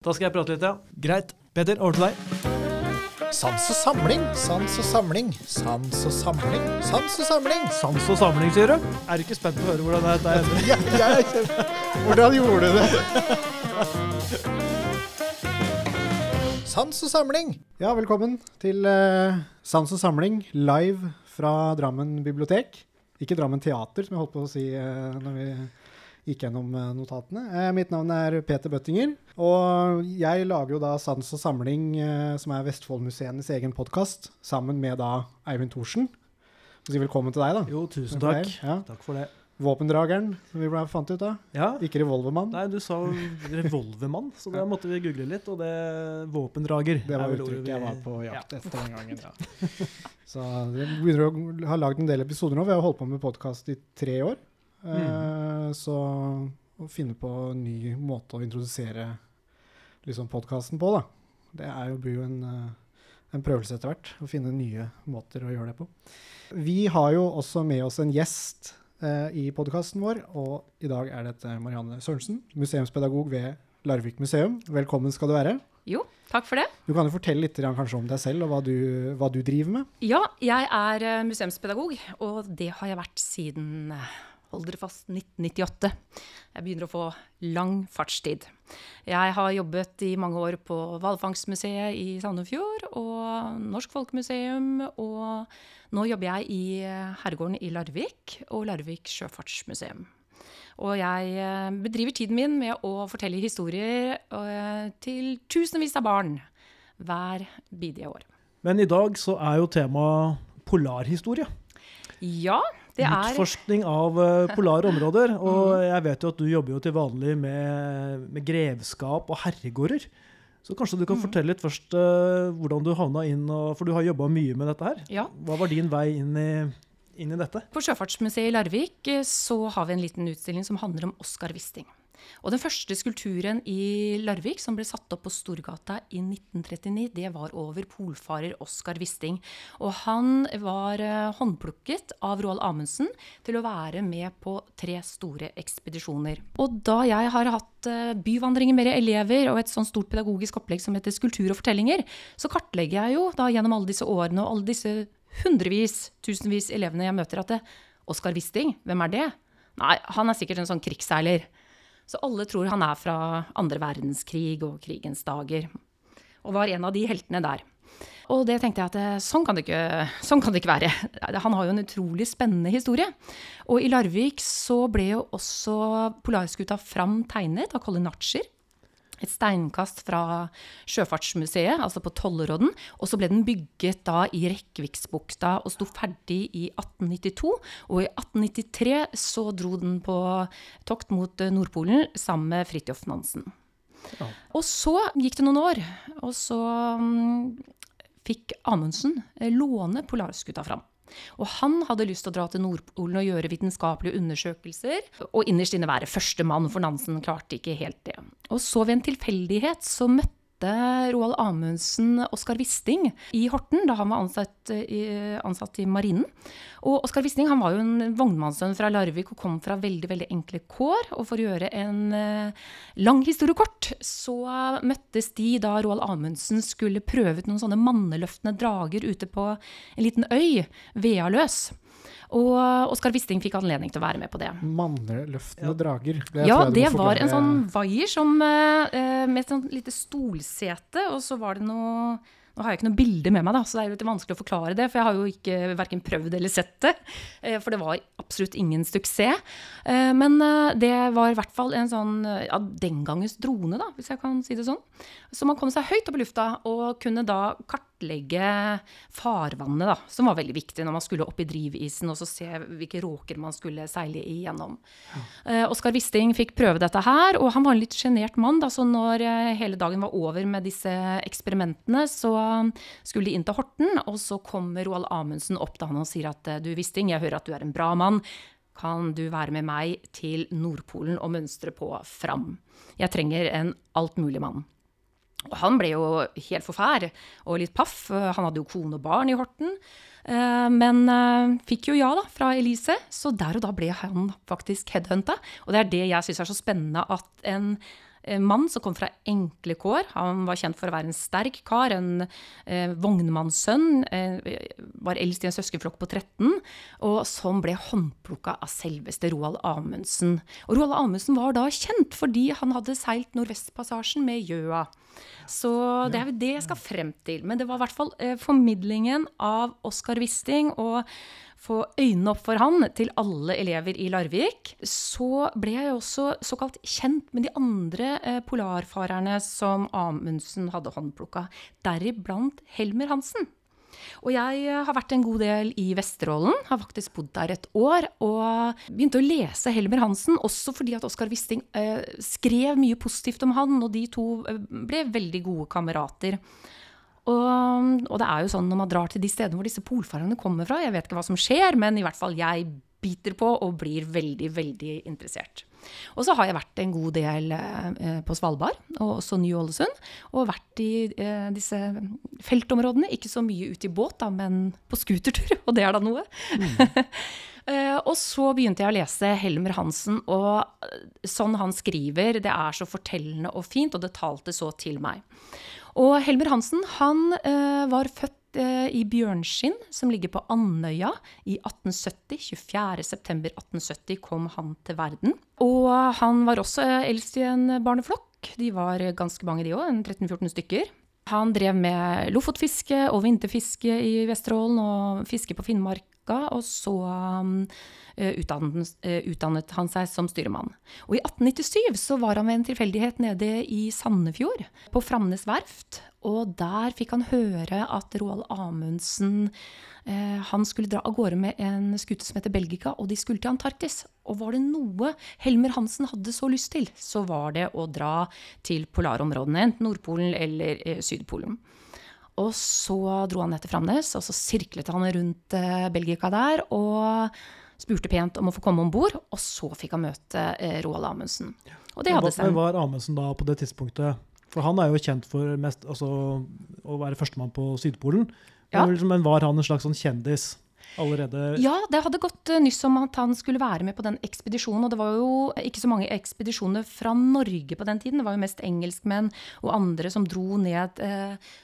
Da skal jeg prate litt, ja. Greit. Peter, over til deg. Sans og samling, sans og samling, sans og samling, sans og samling. Sans og samling, sier du? Er du ikke spent på å høre hvordan dette ender? Ja, jeg er kjempe... Hvordan gjorde du det? Sans og samling. Ja, velkommen til uh, Sans og samling live fra Drammen bibliotek. Ikke Drammen teater, som jeg holdt på å si uh, når vi gikk gjennom uh, notatene. Uh, mitt navn er Peter Bøttinger, og jeg lager jo da Sans og samling, som er Vestfoldmuseenes egen podkast, sammen med da Eivind Thorsen. Så si velkommen til deg, da. Jo, tusen takk. Ja. Takk for det. Våpendrageren, som vi ble fant ut av. Ja. Ikke revolvermann. Nei, du sa revolvermann, så da måtte vi google litt, og det våpendrager Det var uttrykket vi- jeg var på jakt Ja. etter den gangen. Ja. Så vi begynner å ha lagd en del episoder nå. Vi har holdt på med podkast i tre år. Mm. Eh, så å finne på en ny måte å introdusere liksom podkasten på, da. Det er jo, blir jo en, eh, en prøvelse etter hvert. Å finne nye måter å gjøre det på. Vi har jo også med oss en gjest eh, i podkasten vår, og i dag er dette Marianne Sørensen, museumspedagog ved Larvik museum. Velkommen skal du være. Jo, takk for det. Du kan jo fortelle litt kanskje om deg selv og hva du, hva du driver med. Ja, jeg er museumspedagog, og det har jeg vært siden Hold dere fast 1998. Jeg begynner å få lang fartstid. Jeg har jobbet i mange år på Hvalfangstmuseet i Sandefjord og Norsk Folkemuseum, og nå jobber jeg i Herregården i Larvik og Larvik sjøfartsmuseum. Og jeg eh, bedriver tiden min med å fortelle historier eh, til tusenvis av barn hver bidige år. Men i dag så er jo temaet polarhistorie. Ja, er Utforskning av eh, polare områder. Og jeg vet jo at du jobber jo til vanlig med, med grevskap og herregårder. Så kanskje du kan fortelle litt først uh, hvordan du havna inn, og, for du har jobba mye med dette her. Ja. Hva var din vei inn i, inn i dette? På Sjøfartsmuseet i Larvik eh, så har vi en liten utstilling som handler om Oskar Wisting. Og den første skulpturen i Larvik som ble satt opp på Storgata i 1939, det var over polfarer Oskar Wisting. Og han var eh, håndplukket av Roald Amundsen til å være med på tre store ekspedisjoner. Og da jeg har hatt eh, byvandringer med elever og et sånn stort pedagogisk opplegg som heter Skulptur og fortellinger, så kartlegger jeg jo da gjennom alle disse årene og alle disse hundrevis, tusenvis elevene jeg møter, at det, Oskar Wisting, hvem er det? Nei, han er sikkert en sånn krigsseiler. Så alle tror han er fra andre verdenskrig og krigens dager. Og var en av de heltene der. Og det tenkte jeg at eh, sånn kan ikke, sånn kan det ikke være. Han har jo en utrolig spennende historie. Og i Larvik så ble jo også Polarskuta Fram tegnet av Colin Archer. Et steinkast fra Sjøfartsmuseet, altså på Tollerodden. Og så ble den bygget da i Rekkviksbukta og sto ferdig i 1892. Og i 1893 så dro den på tokt mot Nordpolen sammen med Fridtjof Nansen. Ja. Og så gikk det noen år, og så mm, fikk Amundsen eh, låne Polarskuta fram. Og han hadde lyst til å dra til Nordpolen og gjøre vitenskapelige undersøkelser. Og innerst inne være førstemann, for Nansen klarte ikke helt det. Og så ved en tilfeldighet så møtte Roald Amundsen Oskar Wisting i Horten da han var ansatt i, ansatt i Marinen. Og Oskar Wisting han var jo en vognmannssønn fra Larvik og kom fra veldig veldig enkle kår. Og for å gjøre en eh, lang historie kort, så møttes de da Roald Amundsen skulle prøve ut noen sånne manneløftende drager ute på en liten øy, Vealøs. Og Oskar Wisting fikk anledning til å være med på det. Manneløftende drager. Det Ja, det var en sånn vaier som, eh, med et sånt lite stolsete, og så var det noe Nå har jeg ikke noe bilde med meg, da, så det er jo litt vanskelig å forklare det. For jeg har jo ikke verken prøvd eller sett det. eh, For det var absolutt ingen suksess. Eh, Men det var i hvert fall en sånn ja, den gangens drone, da, hvis jeg kan si det sånn. Så man kom seg høyt opp i lufta og kunne da kartlegge farvannet, da, som var veldig viktig når man skulle opp i drivisen og så se hvilke råker man skulle seile igjennom. Eh, Oskar Wisting fikk prøve dette her, og han var en litt sjenert mann. Da, så når eh, hele dagen var over med disse eksperimentene, så skulle de inn til Horten, og så kommer Roald Amundsen opp til han og sier at eh, du Wisting, jeg hører at du er en bra mann. Kan du være med meg til Nordpolen og mønstre på Fram? Jeg trenger en altmulig mann. Og han ble jo helt forfær og litt paff. Han hadde jo kone og barn i Horten. Eh, Men eh, fikk jo ja da, fra Elise, så der og da ble han faktisk headhunta. Og det er det jeg syns er så spennende, at en mann som kom fra enkle kår. Han var kjent for å være en sterk kar, en eh, vognmannssønn. Eh, var eldst i en søskenflokk på 13, og som ble håndplukka av selveste Roald Amundsen. Og Roald Amundsen var da kjent fordi han hadde seilt Nordvestpassasjen med Gjøa. Så det er jo det jeg skal frem til. Men det var i hvert fall eh, formidlingen av Oskar Wisting og få øynene opp for han til alle elever i Larvik. Så ble jeg også såkalt kjent med de andre eh, polarfarerne som Amundsen hadde håndplukka, deriblant Helmer Hansen. Og jeg eh, har vært en god del i Vesterålen, har faktisk bodd der et år. Og begynte å lese Helmer Hansen, også fordi at Oskar Wisting eh, skrev mye positivt om han, og de to eh, ble veldig gode kamerater. Og, og, det er jo sånn når man drar til de stedene hvor disse polfarerne kommer fra, jeg vet ikke hva som skjer, men i hvert fall jeg biter på og blir veldig, veldig interessert. Og så har jeg vært en god del eh, på Svalbard, og også Ny-Ålesund. Og vært i eh, disse feltområdene. Ikke så mye ute i båt, da, men på scootertur, og det er da noe. Mm. eh, og så begynte jeg å lese Helmer Hansen, og sånn han skriver, det er så fortellende og fint, og det talte så til meg. Og Helmer Hansen han eh, var født eh, i Bjørnskinn, som ligger på Andøya, i 1870. 24.9.1870 kom han til verden. Og han var også eldst i en barneflokk. De var ganske mange, de òg, 13-14 stykker. Han drev med lofotfiske og vinterfiske i Vesterålen og fiske på Finnmarka. Og så Eh, utdannet, eh, utdannet, han seg som styremann. Og i 1897 så var han ved en tilfeldighet nede i Sandefjord, på Framnes verft. Og der fikk han høre at Roald Amundsen eh, han skulle dra av gårde med en skute som heter Belgica, og de skulle til Antarktis. Og var det noe Helmer Hansen hadde så lyst til, så var det å dra til polarområdene, enten Nordpolen eller eh, Sydpolen. Og så dro han ned til Framnes, og så sirklet han rundt eh, Belgica der. og spurte pent om å få komme om bord, og så fikk han møte eh, Roald Amundsen. Og det hadde seg. Hvem var Amundsen da på det tidspunktet? For han er jo kjent for mest, altså, å være førstemann på Sydpolen. Ja. Men var han en slags sånn kjendis? Allerede ja, det hadde gått uh, nyss om at han skulle være med på den ekspedisjonen. Og det var jo ikke så mange ekspedisjoner fra Norge på den tiden. Det var jo mest engelskmenn og andre som dro ned.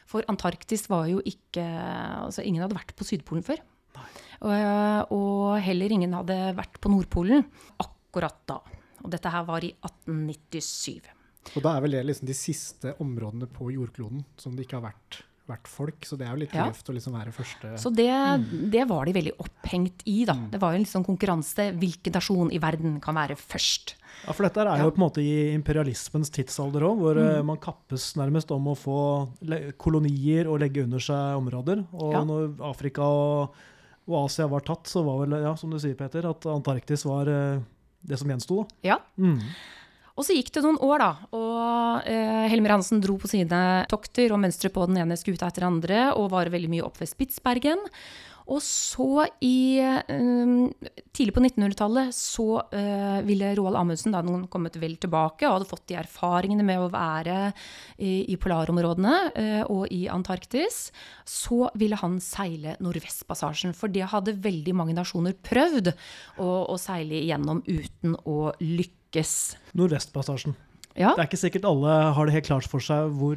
For Antarktis var jo ikke Altså, ingen hadde vært på Sydpolen før. Og, og heller ingen hadde vært på Nordpolen akkurat da. Og dette her var i 1897. Og da er vel det liksom de siste områdene på jordkloden som det ikke har vært, vært folk. Så det er jo litt ja. å liksom være første Så det, det, var de veldig opphengt i, da. Mm. Det var jo en liksom konkurranse. Hvilken nasjon i verden kan være først? Ja, for dette er jo på en måte i imperialismens tidsalder òg, hvor eh, mm. man kappes nærmest om å få kolonier og legge under seg områder. Og ja. når Afrika og og Asia var tatt, så var vel, ja, som du sier, Peter, at Antarktis var eh, det som gjensto. Ja. Mm. Og så gikk det noen år, da. Og eh, Helmer Hansen dro på sine tokter og mønstre på den ene skuta etter andre og var veldig mye opp ved Spitsbergen. Og så i um, Tidlig på 1900-tallet så uh, ville Roald Amundsen, da han kommet vel tilbake og hadde fått de erfaringene med å være i, i polarområdene uh, og i Antarktis, så ville han seile Nordvestpassasjen. For det hadde veldig mange nasjoner prøvd å, å seile igjennom uten å lykkes. Nordvestpassasjen. Ja. Det er ikke sikkert alle har det helt klart for seg hvor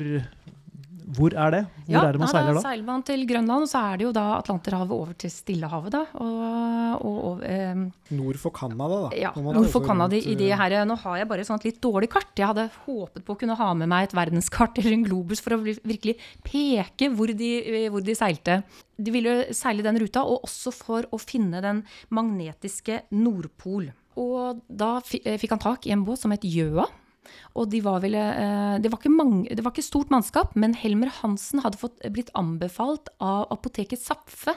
hvor er det? Hvor ja, er det man seiler da? Da seiler man til Grønland, og så er det jo da Atlanterhavet over til Stillehavet. da. Og, og, og, eh, nord for Canada, da. Ja, nord for Canada i det her. Nå har jeg bare et sånt litt dårlig kart. Jeg hadde håpet på å kunne ha med meg et verdenskart eller en globus for å virkelig peke hvor de, hvor de seilte. De ville seile den ruta, og også for å finne den magnetiske Nordpol. Og da fikk han tak i en båt som het Gjøa. Og de var vel, eh, det, var mange, det, var ikke stort mannskap, men Helmer Hansen hadde fått, blitt anbefalt av apoteket Zapfe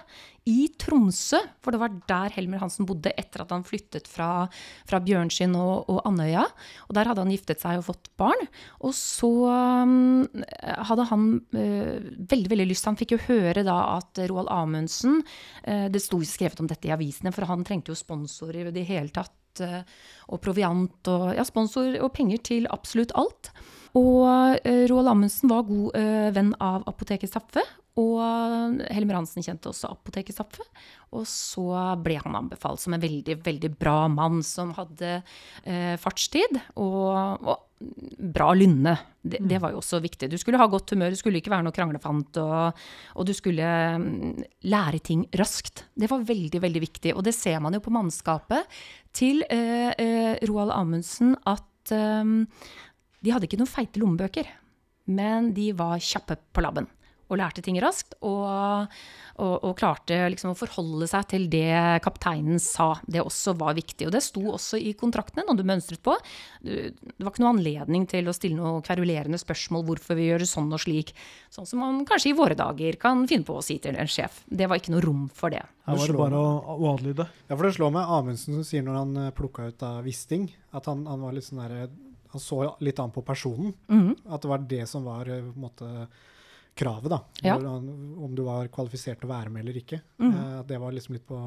i Tromsø. For det var der Helmer Hansen bodde etter at han flyttet fra, fra Bjørnskinn og, og, Andøya. Og der hadde han giftet seg og fått barn. Og så um, hadde han uh, veldig veldig lyst Han fikk jo høre da at Roald Amundsen uh, Det sto skrevet om dette i avisene, for han trengte jo sponsorer i det hele tatt Eh, og proviant og ja, sponsor og penger til absolutt alt. Og uh, Roald Amundsen var god uh, venn av Apoteket Staffe. Og Helmer Hansen kjente også Apoteket Staffe. Og så ble han anbefalt som en veldig, veldig bra mann som hadde uh, fartstid. Og, og, bra lynne. Det, det, var jo også viktig. Du skulle ha godt humør, du skulle ikke være noe kranglefant, og, og, du skulle mm, lære ting raskt. Det var veldig, veldig viktig. Og det ser man jo på mannskapet til eh, eh, Roald Amundsen at eh, de hadde ikke noen feite lommebøker, men de var kjappe på labben og lærte ting raskt. Og, og, og klarte liksom å forholde seg til det kapteinen sa. Det også var viktig. Og det sto også i kontraktene når du mønstret på. Det var ikke noe anledning til å stille noe kverulerende spørsmål hvorfor vi gjør sånn og slik. Sånn som man kanskje i våre dager kan finne på å si til en sjef. Det var ikke noe rom for det. Her var det bare å, å adlyde. Ja, for det slår meg Amundsen som sier når han eh, plukka ut av Wisting, at han, han var litt sånn derre han så litt an på personen. Mm. At det var det som var eh, på en måte kravet, da. Ja. Om du var kvalifisert til å være med eller ikke. Mm. Uh, det var liksom litt på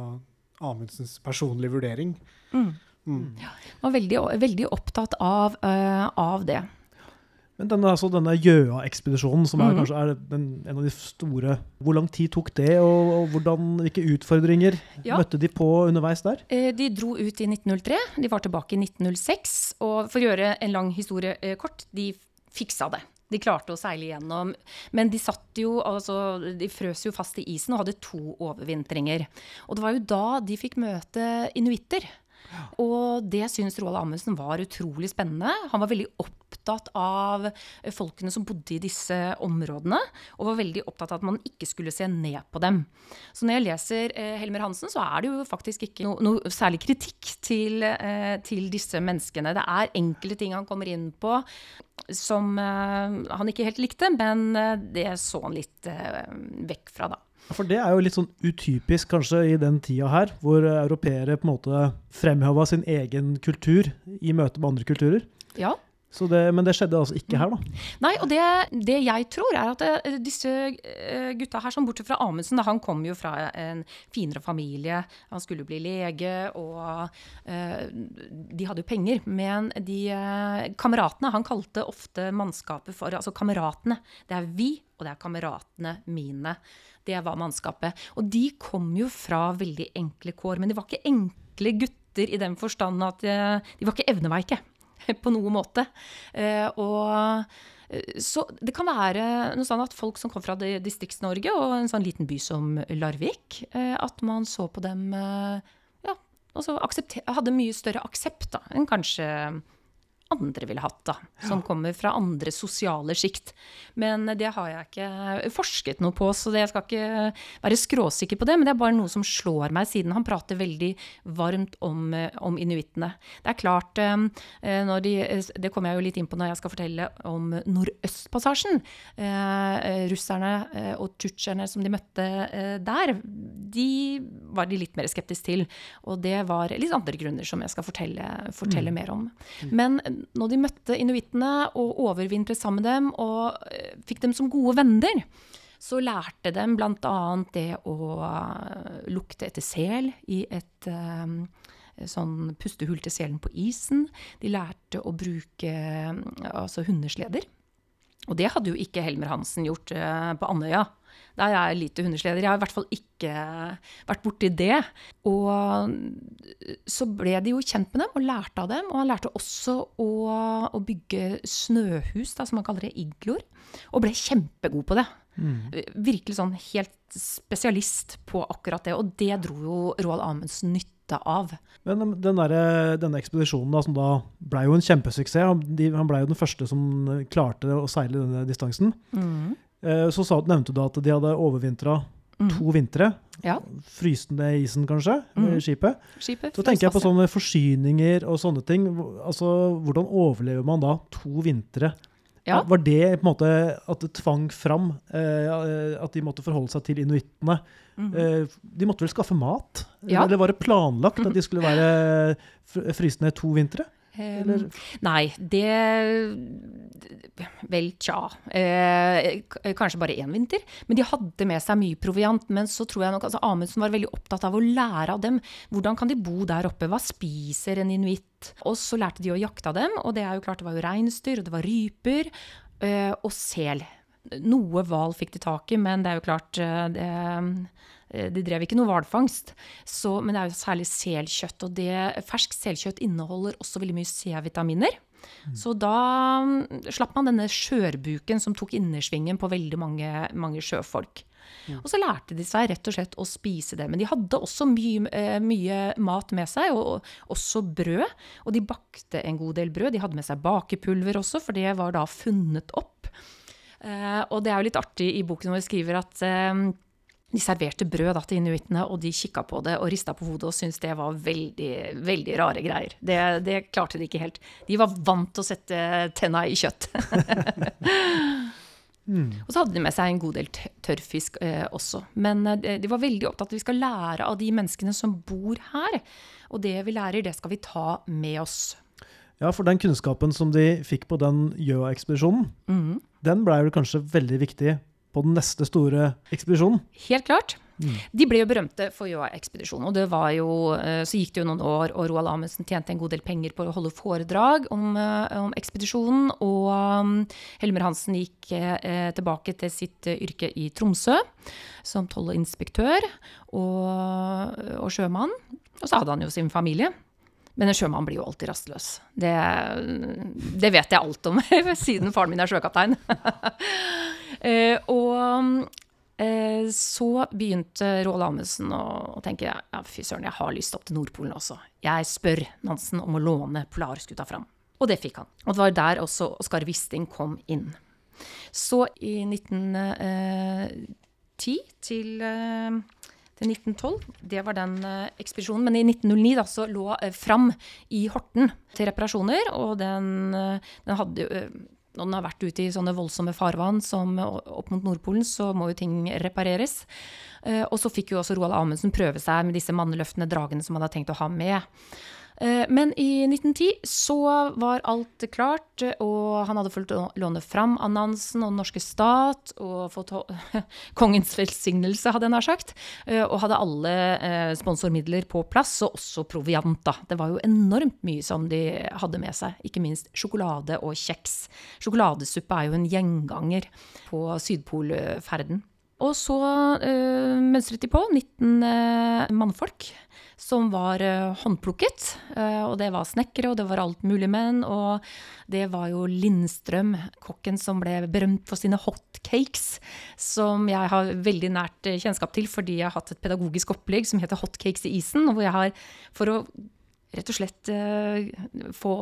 Amundsens personlige vurdering. Mm. Mm. Ja, var veldig, veldig opptatt av, uh, av det. Men denne, altså, denne Gjøa-ekspedisjonen, som er mm. kanskje er den, en av de store Hvor lang tid tok det, og, og hvordan, hvilke utfordringer ja. møtte de på underveis der? Eh, de dro ut i 1903. De var tilbake i 1906. Og for å gjøre en lang historie kort, de fiksa det. De klarte å seile igjennom. Men de satt jo, altså, de frøs jo fast i isen og hadde to overvintringer. Og det var jo da de fikk møte inuitter. Og det syns Roald Amundsen var utrolig spennende. Han var veldig opptatt av folkene som bodde i disse områdene, og var veldig opptatt av at man ikke skulle se ned på dem. Så når jeg leser eh, Helmer Hansen, så er det jo faktisk ikke noe, noe særlig kritikk til, eh, til, disse menneskene. Det er enkelte ting han kommer inn på som eh, han ikke helt likte, men eh, det så han litt eh, vekk fra, da. For det er jo litt sånn utypisk kanskje i den tida her, hvor europeere på en måte fremheva sin egen kultur i møte med andre kulturer. Ja. Det, men det skjedde altså ikke her, da? Nei, og det, det jeg tror, er at eh, disse eh, gutta her, som bortsett fra Amundsen, han kom jo fra en finere familie. Han skulle bli lege, og uh, de hadde jo penger. Men de kameratene Han kalte ofte mannskapet for Altså kameratene. Det er vi, og det er kameratene mine. Det var mannskapet. Og de kom jo fra veldig enkle kår. Men de var ikke enkle gutter i den forstand at de, eh, de var ikke evneveike på noen måte. Eh, og eh, så det kan være noe sånn at folk som kom fra Distrikts-Norge og en sånn liten by som Larvik, at man så på dem ja, altså hadde mye større aksept da, enn kanskje andre ville hatt, da. Som kommer fra andre sosiale sjikt. Men det har jeg ikke forsket noe på, så jeg skal ikke være skråsikker på det. Men det er bare noe som slår meg, siden han prater veldig varmt om, om inuittene. Det er klart, eh, de, det kommer jeg jo litt inn på når jeg skal fortelle om Nordøstpassasjen. Eh, russerne eh, og tsjutsjerne som de møtte der, de var de litt mer skeptiske til. Og det var litt andre grunner som jeg skal fortelle, fortelle mm. mer om. Men når de møtte inuittene og overvintret sammen med dem og eh, fikk dem som gode venner, så lærte de bl.a. det å eh, lukte etter sel i et um, sånn pustehull til selen på isen. De lærte å bruke altså hundesleder. Og det hadde jo ikke Helmer Hansen gjort på Andøya. Der er jeg lite hundesleder. Jeg har i hvert fall ikke vært borti det. Og så ble de jo kjent med dem og lærte av dem. Og han lærte også å, å bygge snøhus, da, som han kaller det, igloer. Og ble kjempegod på det. Mm. Virkelig sånn helt spesialist på akkurat det. Og det dro jo Roald Amundsen nytte av. Men den der, denne ekspedisjonen da, som da ble jo en kjempesuksess. Han ble jo den første som klarte å seile denne distansen. Mm. Eh, så sa, nevnte du at de hadde overvintra mm. to vintre. Ja. Frysende isen, kanskje, mm. skipet. skipet. Så tenker jeg på sånne forsyninger og sånne ting. Altså, Hvordan overlever man da to vintre? Ja. Var det på en måte at det tvang fram eh, at de måtte forholde seg til inuittene? Mm. Eh, de måtte vel skaffe mat? Ja. Eller var det planlagt at de skulle være frysende to vintre? Eller? Nei, det Vel, tja. Eh, kanskje bare én vinter. Men de hadde med seg mye proviant. Men så tror jeg nok altså Amundsen var veldig opptatt av å lære av dem. Hvordan kan de bo der oppe? Hva spiser en inuitt? Og så lærte de å jakte av dem, og det er jo klart det var jo reinsdyr, og det var ryper. Eh, og sel. Noe hval fikk de tak i, men det er jo klart eh, det Eh, de drev ikke noe hvalfangst, men det er jo særlig selkjøtt. Og det, fersk selkjøtt inneholder også veldig mye C-vitaminer. Så da mm, slapp man denne skjørbuken som tok innersvingen på veldig mange, mange sjøfolk. Og så lærte de seg rett og slett å spise det. Men de hadde også mye, eh, mye mat med seg, og også brød. Og de bakte en god del brød. De hadde med seg bakepulver også, for det var da funnet opp. Eh, og det er jo litt artig i boken hvor vi skriver at eh, de serverte brød da, til inuittene, og de kikka på det og rista på hodet og syntes det var veldig, veldig rare greier. Det, det, klarte de ikke helt. De var vant til å sette tenna i kjøtt. mm. Og så hadde de med seg en god del tørrfisk eh, også. Men eh, de var veldig opptatt av at vi skal lære av de menneskene som bor her. Og det vi lærer, det skal vi ta med oss. Ja, for den kunnskapen som de fikk på den Gjøa-ekspedisjonen, mm. den blei vel kanskje veldig viktig på den neste store ekspedisjonen? Helt klart. Mm. De ble jo berømte for Joa-ekspedisjonen. og det var jo, eh, Så gikk det jo noen år, og Roald Amundsen tjente en god del penger på å holde foredrag om, eh, om ekspedisjonen. Og um, Helmer Hansen gikk eh, tilbake til sitt yrke i Tromsø som tollinspektør og, og sjømann. Og så hadde han jo sin familie. Men en sjømann blir jo alltid rastløs. Det, det vet jeg alt om, siden faren min er sjøkaptein. Uh, og uh, så begynte Roald Amundsen å, å, tenke ja, fy søren, jeg har lyst opp til Nordpolen også. Jeg spør Nansen om å låne polarskuta fram. Og det fikk han. Og det var der også Oskar Wisting kom inn. Så i 1910 uh, til til 1912. Det var den uh, ekspedisjonen. Men i 1909 da, så lå uh, Fram i Horten til reparasjoner, og den, uh, den hadde jo når den har vært ute i sånne voldsomme farvann som opp mot Nordpolen, så må jo ting repareres. Eh, og så fikk jo også Roald Amundsen prøve seg med disse manneløftende dragene som han hadde tenkt å ha med. Eh, men i 1910 så var alt klart, og han hadde fulgt låne fram annonsen og den norske stat, og fått kongens velsignelse, hadde jeg nær sagt, eh, og hadde alle eh, sponsormidler på plass, og også proviant. da. Det var jo enormt mye som de hadde med seg, ikke minst sjokolade og kjeks. Sjokoladesuppe er jo en gjenganger på Sydpolferden. Og så øh, mønstret de på 19 øh, mannfolk som var uh, håndplukket. Uh, og det var snekkere, og det var alt mulig menn. Og det var jo Lindstrøm, kokken som ble berømt for sine hotcakes. Som jeg har veldig nært uh, kjennskap til fordi jeg har hatt et pedagogisk opplegg som heter Hotcakes i isen. Hvor jeg har, for å rett og slett få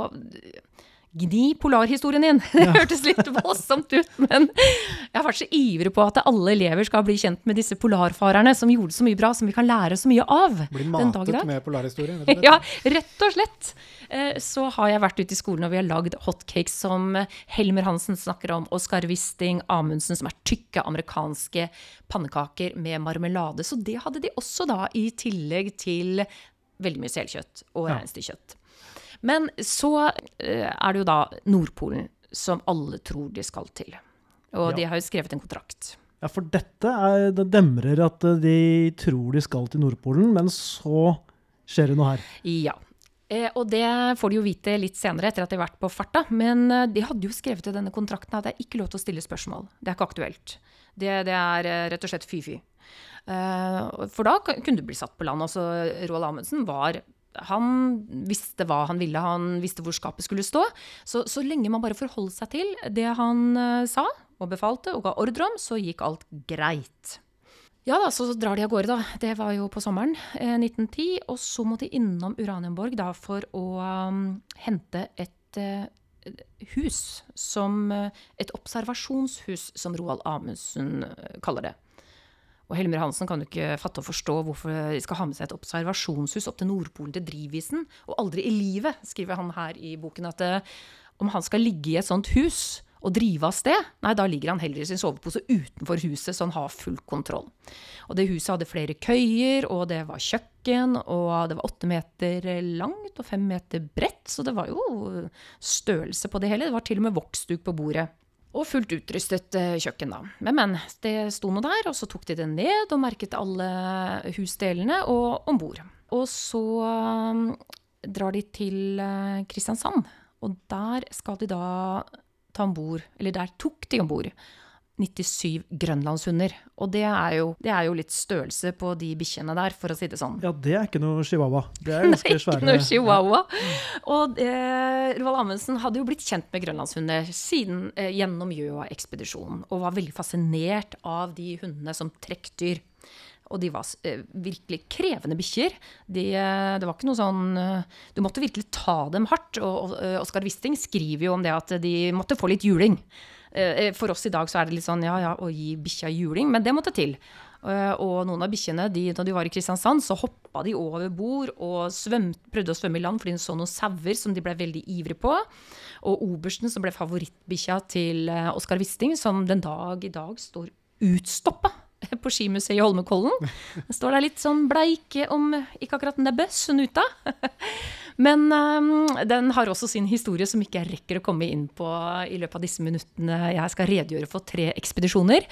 Gni polarhistorien din. Det ja. hørtes litt voldsomt ut, men jeg har vært så ivrig på at alle elever skal bli kjent med disse polarfarerne som gjorde så mye bra, som vi kan lære så mye av. Bli matet med polarhistorien? Ja, rett og slett. Eh, så har jeg vært ute i skolen og vi har lagd hotcakes som Helmer Hansen snakker om, Oskar Wisting, Amundsen, som er tykke amerikanske pannekaker med marmelade. Så det hadde de også da, i tillegg til veldig mye selkjøtt og reinsdyrkjøtt. Men så eh, er det jo da Nordpolen som alle tror de skal til. Og ja. de har jo skrevet en kontrakt. Ja, for dette er, det demrer at eh, de tror de skal til Nordpolen, men så skjer det noe her. Ja. Eh, og det får de jo vite litt senere, etter at de har vært på farta. Men de hadde jo skrevet i denne kontrakten at det er ikke lov til å stille spørsmål. Det er ikke aktuelt. Det, det er rett og slett fy-fy. For da kunne du bli satt på land. Altså, Roald Amundsen var han visste hva han ville, han visste hvor skapet skulle stå. Så, så lenge man bare forholdt seg til det han uh, sa og befalte og ga ordre om, så gikk alt greit. Ja da, så drar de av gårde, da. Det var jo på sommeren eh, 1910. Og så må de innom Uranienborg da for å um, hente et uh, hus som uh, Et observasjonshus, som Roald Amundsen kaller det. Og Helmer Hansen kan jo ikke fatte og forstå hvorfor de skal ha med seg et observasjonshus opp til Nordpolen til drivisen. Og aldri i livet, skriver han her i boken, at uh, om han skal ligge i et sånt hus og drive av sted, nei, da ligger han heller i sin sovepose utenfor huset, så han har full kontroll. Og det huset hadde flere køyer, og det var kjøkken, og det var åtte meter langt og fem meter bredt, så det var jo størrelse på det hele. Det var til og med voksduk på bordet. Og fullt utrustet eh, kjøkken, da. Men, men. Det sto noe der, og så tok de det ned og merket alle husdelene og om bord. Og så um, drar de til uh, Kristiansand, og der skal de da ta om bord Eller der tok de om bord 97 grønlandshunder. Og det er, jo, det er jo litt størrelse på de bikkjene der, for å si det sånn. Ja, det er ikke noe chihuahua. Det er ganske svære. Ikke noe chihuahua. Og eh, Roald Amundsen hadde jo blitt kjent med grønlandshunder siden eh, gjennom Gjøa-ekspedisjonen, og var veldig fascinert av de hundene som trekkdyr. Og de var eh, virkelig krevende bikkjer. De, eh, det var ikke noe sånn eh, Du måtte virkelig ta dem hardt. Og, og Oskar Wisting skriver jo om det at de måtte få litt juling. Eh, For oss i dag så er det litt sånn ja ja, å gi bikkja juling, men det måtte til. Eh, Og noen av bikkjene, de, da de var i Kristiansand, så hoppa de over bord og svømt, prøvde å svømme i land fordi de så noen sauer som de ble veldig ivrige på. Og obersten, som ble favorittbikkja til eh, Oskar Wisting, som den dag i dag står utstoppa på skimuseet i Holmenkollen. Står der litt sånn bleik om ikke akkurat nebbet, snuta. Men øhm, den har også sin historie som ikke jeg rekker å komme inn på i løpet av disse minuttene jeg skal redegjøre for tre ekspedisjoner.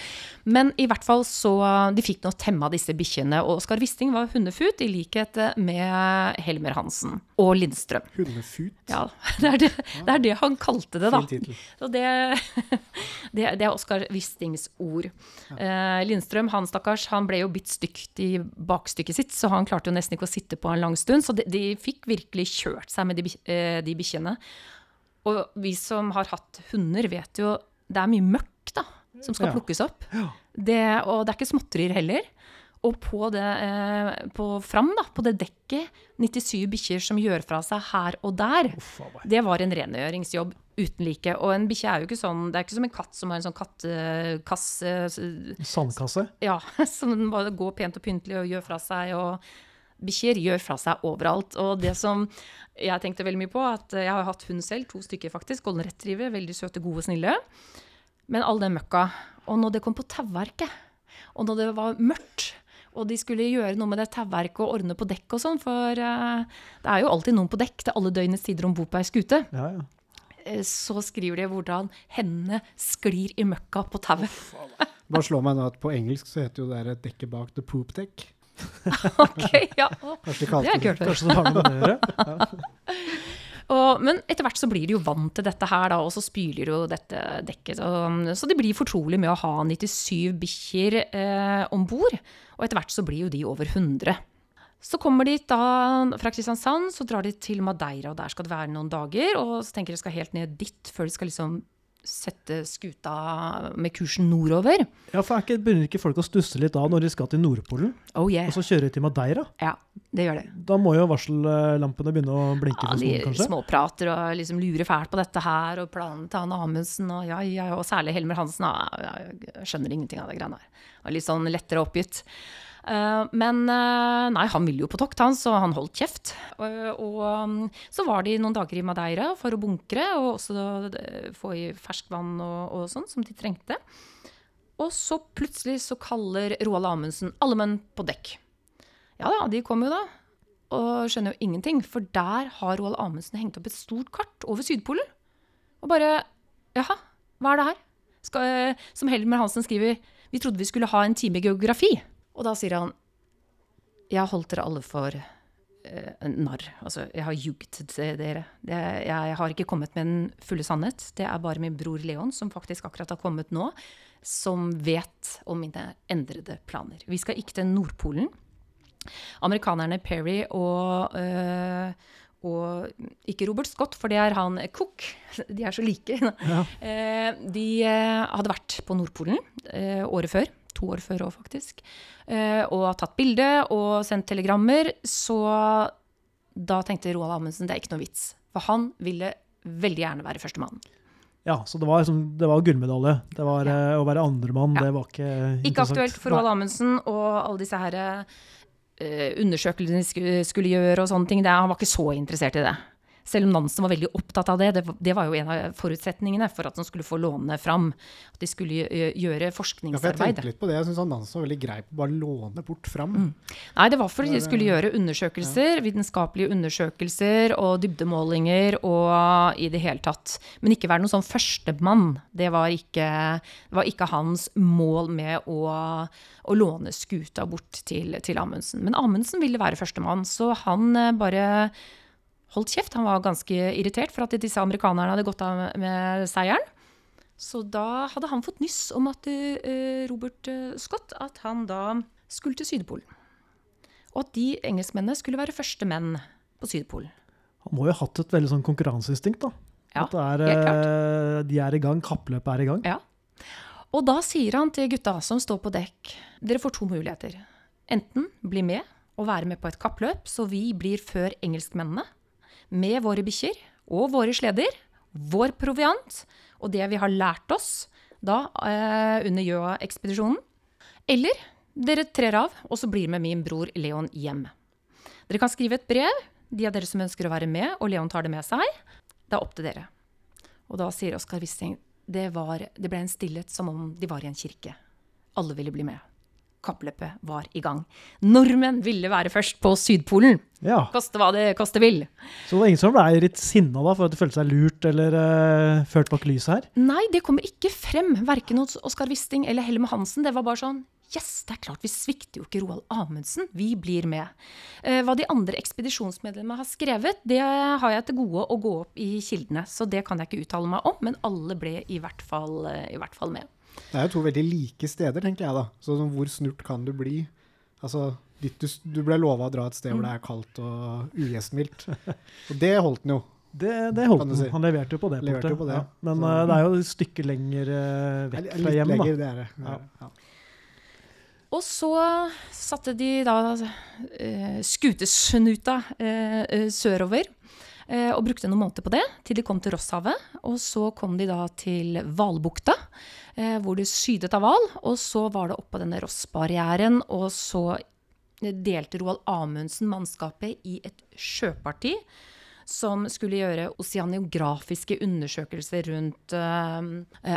Men i hvert fall så De fikk nå temma disse bikkjene. Og Oskar Wisting var hundefut, i likhet med Helmer Hansen og Lindstrøm. Hundefut. Ja, det er det, det er det han kalte det, da. Fin tittel. Det, det, det er Oskar Wistings ord. Eh, Lindstrøm, han stakkars, han ble jo bitt stygt i bakstykket sitt, så han klarte jo nesten ikke å sitte på en lang stund. Så de, de fikk virkelig kjørt seg med de, eh, de bikkjene. Og vi som har hatt hunder, vet jo det er mye møkk da, som skal Ja. plukkes opp. Det, og det er ikke småtterier heller. Og på det, eh, på fram da, på det dekket, 97 bikkjer som gjør fra seg her og der. Uff. Det var en rengjøringsjobb uten like. Og en bikkje er jo ikke sånn Det er ikke som en katt som har en sånn kattekasse Sandkasse. Ja, som bare går pent og pyntelig og gjør fra seg. Og bikkjer gjør fra seg overalt. Og det som jeg tenkte veldig mye på, at jeg har hatt hund selv, to stykker faktisk, golden retriever, veldig søte, gode, snille. Men all den møkka. Og når det kom på tauverket, og når det var mørkt og de skulle gjøre noe med det tauverket og ordne på dekk og sånn, for eh, det er jo alltid noen på dekk til alle døgnets tider om bord på ei skute. Ja, ja. Eh, Så skriver de hvordan hendene sklir i møkka på tauet. Bare slå meg nå at på engelsk så heter jo det et dekket bak the poop deck. ok, ja. Kanskje de Det er kult. Kanskje det har noe med det å gjøre? Og, men etter hvert så blir de jo vant til dette her, da, og så spyler jo dette dekket. Så, så de blir fortrolig med å ha 97 bikkjer eh, om bord. Og etter hvert så blir jo de over 100. Så kommer de da fra Kristiansand, så drar de til Madeira, og der skal det være noen dager. Og så tenker de skal helt ned dit før de skal liksom sette skuta med kursen nordover. Ja, for er ikke, Begynner ikke folk å stusse litt da når de skal til Nordpolen, Oh yeah. og så kjører de til Madeira? Ja, det gjør det. Da må jo varsellampene begynne å blinke Ja, skolen, de kanskje? småprater og liksom lurer fælt på dette her, og planen til Anne Amundsen, og ja, ja, ja, og særlig Helmer Hansen. Ja, jeg skjønner ingenting av det greiene her. Og litt sånn lettere oppgitt. Eh, men eh, nei, han ville jo på tokt, han, så han holdt kjeft. Og, og um, så var de noen dager i Madeira for å bunkre, og også eh, få i ferskvann og, og sånn, som de trengte. Og så plutselig så kaller Roald Amundsen alle menn på dekk. Ja da, de kom jo da og skjønner jo ingenting, for der har Roald Amundsen hengt opp et stort kart over Sydpolen. Og bare Jaha, hva er det her? Skal, eh, som Helmer Hansen skriver, vi trodde vi skulle ha en time geografi. Og da sier han Jeg har holdt dere alle for eh, en narr. Altså, jeg har jugd til dere. Det, jeg har ikke kommet med den fulle sannhet. Det er bare min bror Leon, som faktisk akkurat har kommet nå, som vet om mine endrede planer. Vi skal ikke til Nordpolen. Amerikanerne Perry og, øh, og ikke Robert Scott, for det er han Cook. De er så like. Ja. De eh, hadde vært på Nordpolen eh, året før. To år før òg, faktisk. Eh, Og tatt bilde og sendt telegrammer. Så da tenkte Roald Amundsen det er ikke noe vits. For han ville veldig gjerne være førstemann. Ja, så det var, liksom, det var gullmedalje. Det var Ja. eh, Å være andremann, Ja. det var ikke Ikke aktuelt for Roald Amundsen og alle disse her eh, undersøkelsene de skulle, skulle gjøre og sånne ting. Det, han var ikke så interessert i det. Selv om Nansen var veldig opptatt av det. Det, var- jo en av forutsetningene for at han skulle få låne fram. At de skulle gjøre gjøre Ja, jeg tenkte litt på det. Jeg syns Nansen var veldig grei på å bare låne bort fram. Mm. Nei, det var fordi de skulle gjøre undersøkelser, vitenskapelige undersøkelser og dybdemålinger og i det hele tatt. Men ikke være noen sånn førstemann. Det var ikke, det var ikke hans mål med å, å låne skuta bort til, til Amundsen. Men Amundsen ville være førstemann, så han eh, bare holdt kjeft. Han var ganske irritert for at disse amerikanerne hadde gått av med seieren. Så da hadde han fått nyss om at eh, Robert eh, Scott at han da skulle til Sydpolen. Og at de engelskmennene skulle være første menn på Sydpolen. Han må jo ha hatt et veldig sånn konkurranseinstinkt, da. Ja, er, helt klart. de er i gang, kappløpet er i gang. Ja. Og da sier han til gutta som står på dekk, dere får to muligheter. Enten bli med og være med på et kappløp, så vi blir før engelskmennene, med våre bikkjer og våre sleder, vår proviant og det vi har lært oss da eh, under Gjøa-ekspedisjonen. Eller dere trer av, og så blir med min bror Leon hjem. Dere kan skrive et brev, de av dere som ønsker å være med, og Leon tar det med seg. Det er opp til dere. Og da sier Oskar Wisting det, var, det ble en stillhet som om de var i en kirke. Alle ville bli med. Kappløpet var i gang. Nordmenn ville være først på Sydpolen! Ja, Koste hva det koste vil. Så det var ingen som ble litt sinna da, for at de følte seg lurt eller uh, ført bak lyset her? Nei, det kommer ikke frem, verken hos Oskar Wisting eller Helme Hansen. Det var bare sånn Yes, det er klart, vi svikter jo ikke Roald Amundsen. Vi blir med. Eh, hva de andre ekspedisjonsmedlemmene har skrevet, det har jeg til gode å gå opp i kildene. Så det kan jeg ikke uttale meg om, men alle ble i hvert fall, eh, i hvert fall med. Det er jo to veldig like steder, tenker jeg da. Så hvor snurt kan du bli? Altså, du, du ble lova å dra et sted hvor det er kaldt og ugjestmildt. Og det holdt han jo. Det, det holdt han. si. Han leverte jo på det Leverte på det. Ja. Men Så- eh, det er jo et stykke lenger eh, vekk Litt fra hjem, da. lenger, det er det. er det. Ja. Og så satte de da eh, skutesnuta eh, eh, sørover. Eh, og brukte noen måneder på det, til de kom til Rosshavet. Og så kom de da til Hvalbukta, eh, hvor det sydet av hval. Og så var det oppå denne Rossbarrieren, og så delte Roald Amundsen mannskapet i et sjøparti som skulle gjøre oseanografiske undersøkelser rundt uh,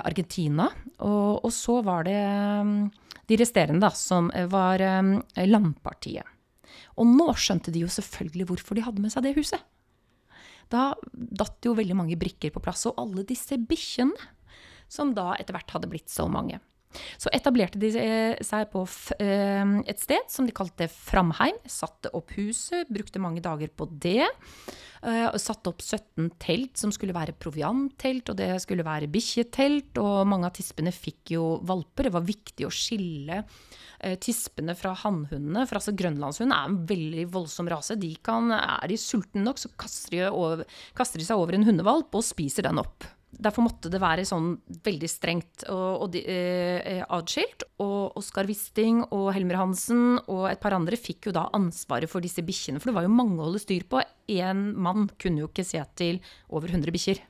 Argentina. Og, og så var det um, de resterende, da, som var um, landpartiet. Og nå skjønte de jo selvfølgelig hvorfor de hadde med seg det huset. Da datt jo veldig mange brikker på plass, og alle disse bikkjene, som da etter hvert hadde blitt så mange. Så etablerte de eh, seg på eh, et sted som de kalte Framheim. Satte opp huset, brukte mange dager på det. eh, Og satte opp 17 telt som skulle være provianttelt, og det skulle være bikkjetelt. Og mange av tispene fikk jo valper. Det var viktig å skille tispene fra hannhundene. For altså grønlandshund er en veldig voldsom rase. De kan, er de sultne nok, så kaster de, over, kaster de seg over en hundevalp og spiser den opp. Derfor måtte det være sånn veldig strengt og, og de, eh, adskilt. Og Oskar Wisting og Helmer Hansen og et par andre fikk jo da ansvaret for disse bikkjene. For det var jo mange å holde styr på. Én mann kunne jo ikke se til over 100 bikkjer.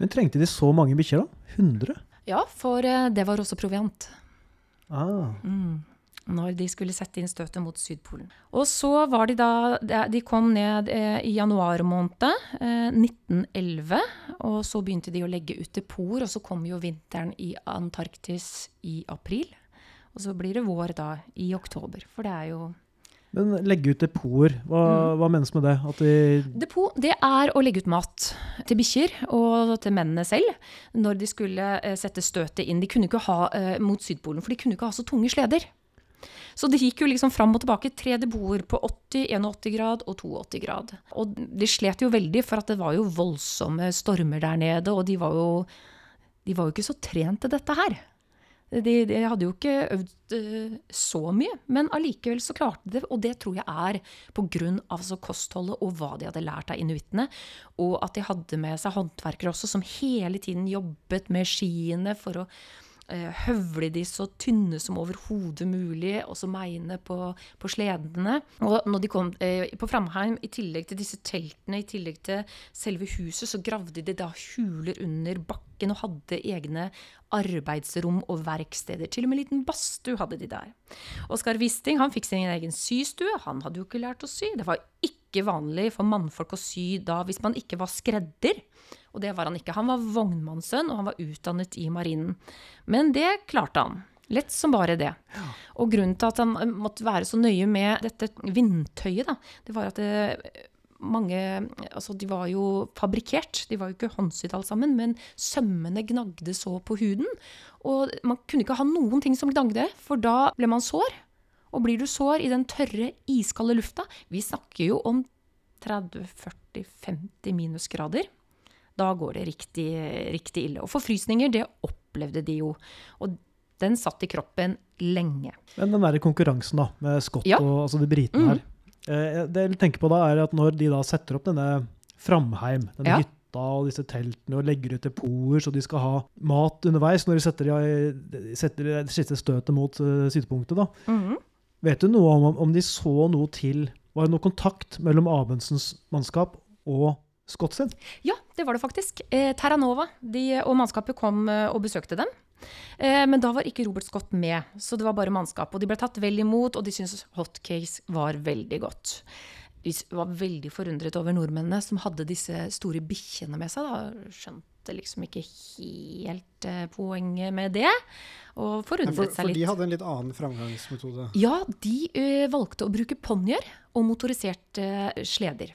Men trengte de så mange bikkjer, da? 100? Ja, for eh, det var også proviant. Ah. Når de skulle sette inn støtet mot Sydpolen. Og så var de da De kom ned eh, i januar måned eh, 1911. Og så begynte de å legge ut depot, og så kom jo vinteren i Antarktis i april. Og så blir det vår da i oktober, for det er jo Men legge ut depoter, hva, Mm. hva menes med det? At de Depot det er å legge ut mat til bikkjer og til mennene selv når de skulle eh, sette støtet inn. De kunne ikke ha eh, mot Sydpolen, for de kunne ikke ha så tunge sleder. Så det gikk jo liksom fram og tilbake. Tre deboer på 80, 81 grad og 82 grad. Og de slet jo veldig, for at det var jo voldsomme stormer der nede, og de var jo, de var jo ikke så trent til dette her. De, de hadde jo ikke øvd uh, så mye, men allikevel så klarte de det. Og det tror jeg er pga. Altså kostholdet og hva de hadde lært av inuittene. Og at de hadde med seg håndverkere også, som hele tiden jobbet med skiene for å høvle de så tynne som overhodet mulig, og så meine på, på sledene. Og når de kom eh, på Framheim, i tillegg til disse teltene, i tillegg til selve huset, så gravde de da huler under bakken og hadde egne arbeidsrom og verksteder. Til og med en liten badstue hadde de der. Oskar Wisting han fikk sin egen systue. Han hadde jo ikke lært å sy. Det var ikke vanlig for mannfolk å sy da hvis man ikke var skredder. Og det var han ikke. Han var vognmannssønn, og han var utdannet i marinen. Men det klarte han. Lett som bare det. Og grunnen til at han eh, måtte være så nøye med dette vindtøyet, da, det var at det, mange Altså, de var jo fabrikkert. De var jo ikke håndsydd alle sammen, men sømmene gnagde så på huden. Og man kunne ikke ha noen ting som gnagde, for da ble man sår. Og blir du sår i den tørre, iskalde lufta Vi snakker jo om 30-40-50 minusgrader. Da går det riktig, riktig ille. Og forfrysninger det opplevde de jo. Og den satt i kroppen lenge. Men den der konkurransen da, med Scott Ja. og altså de britene Mm. her eh, Det jeg tenker på da, er at når de da setter opp denne Framheim, denne Ja. hytta og disse teltene og legger ut depoter så de skal ha mat underveis når de setter, de, setter det siste støtet mot uh, sidepunktet, da. Mm. Vet du noe om om de så noe til Var det noe kontakt mellom Abendsens mannskap og Scott sin? Ja, det var det faktisk. Eh, Terranova de, og mannskapet kom eh, og besøkte dem. Eh, men da var ikke Robert Scott med, så det var bare mannskap. Og de ble tatt vel imot, og de syntes hotcakes var veldig godt. De var veldig forundret over nordmennene som hadde disse store bikkjene med seg. Da. Skjønte liksom ikke helt eh, poenget med det, og forundret for, seg for de hadde en litt annen framgangsmetode. Ja, de ø, valgte å bruke ponnier og motoriserte sleder.